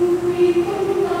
we will not.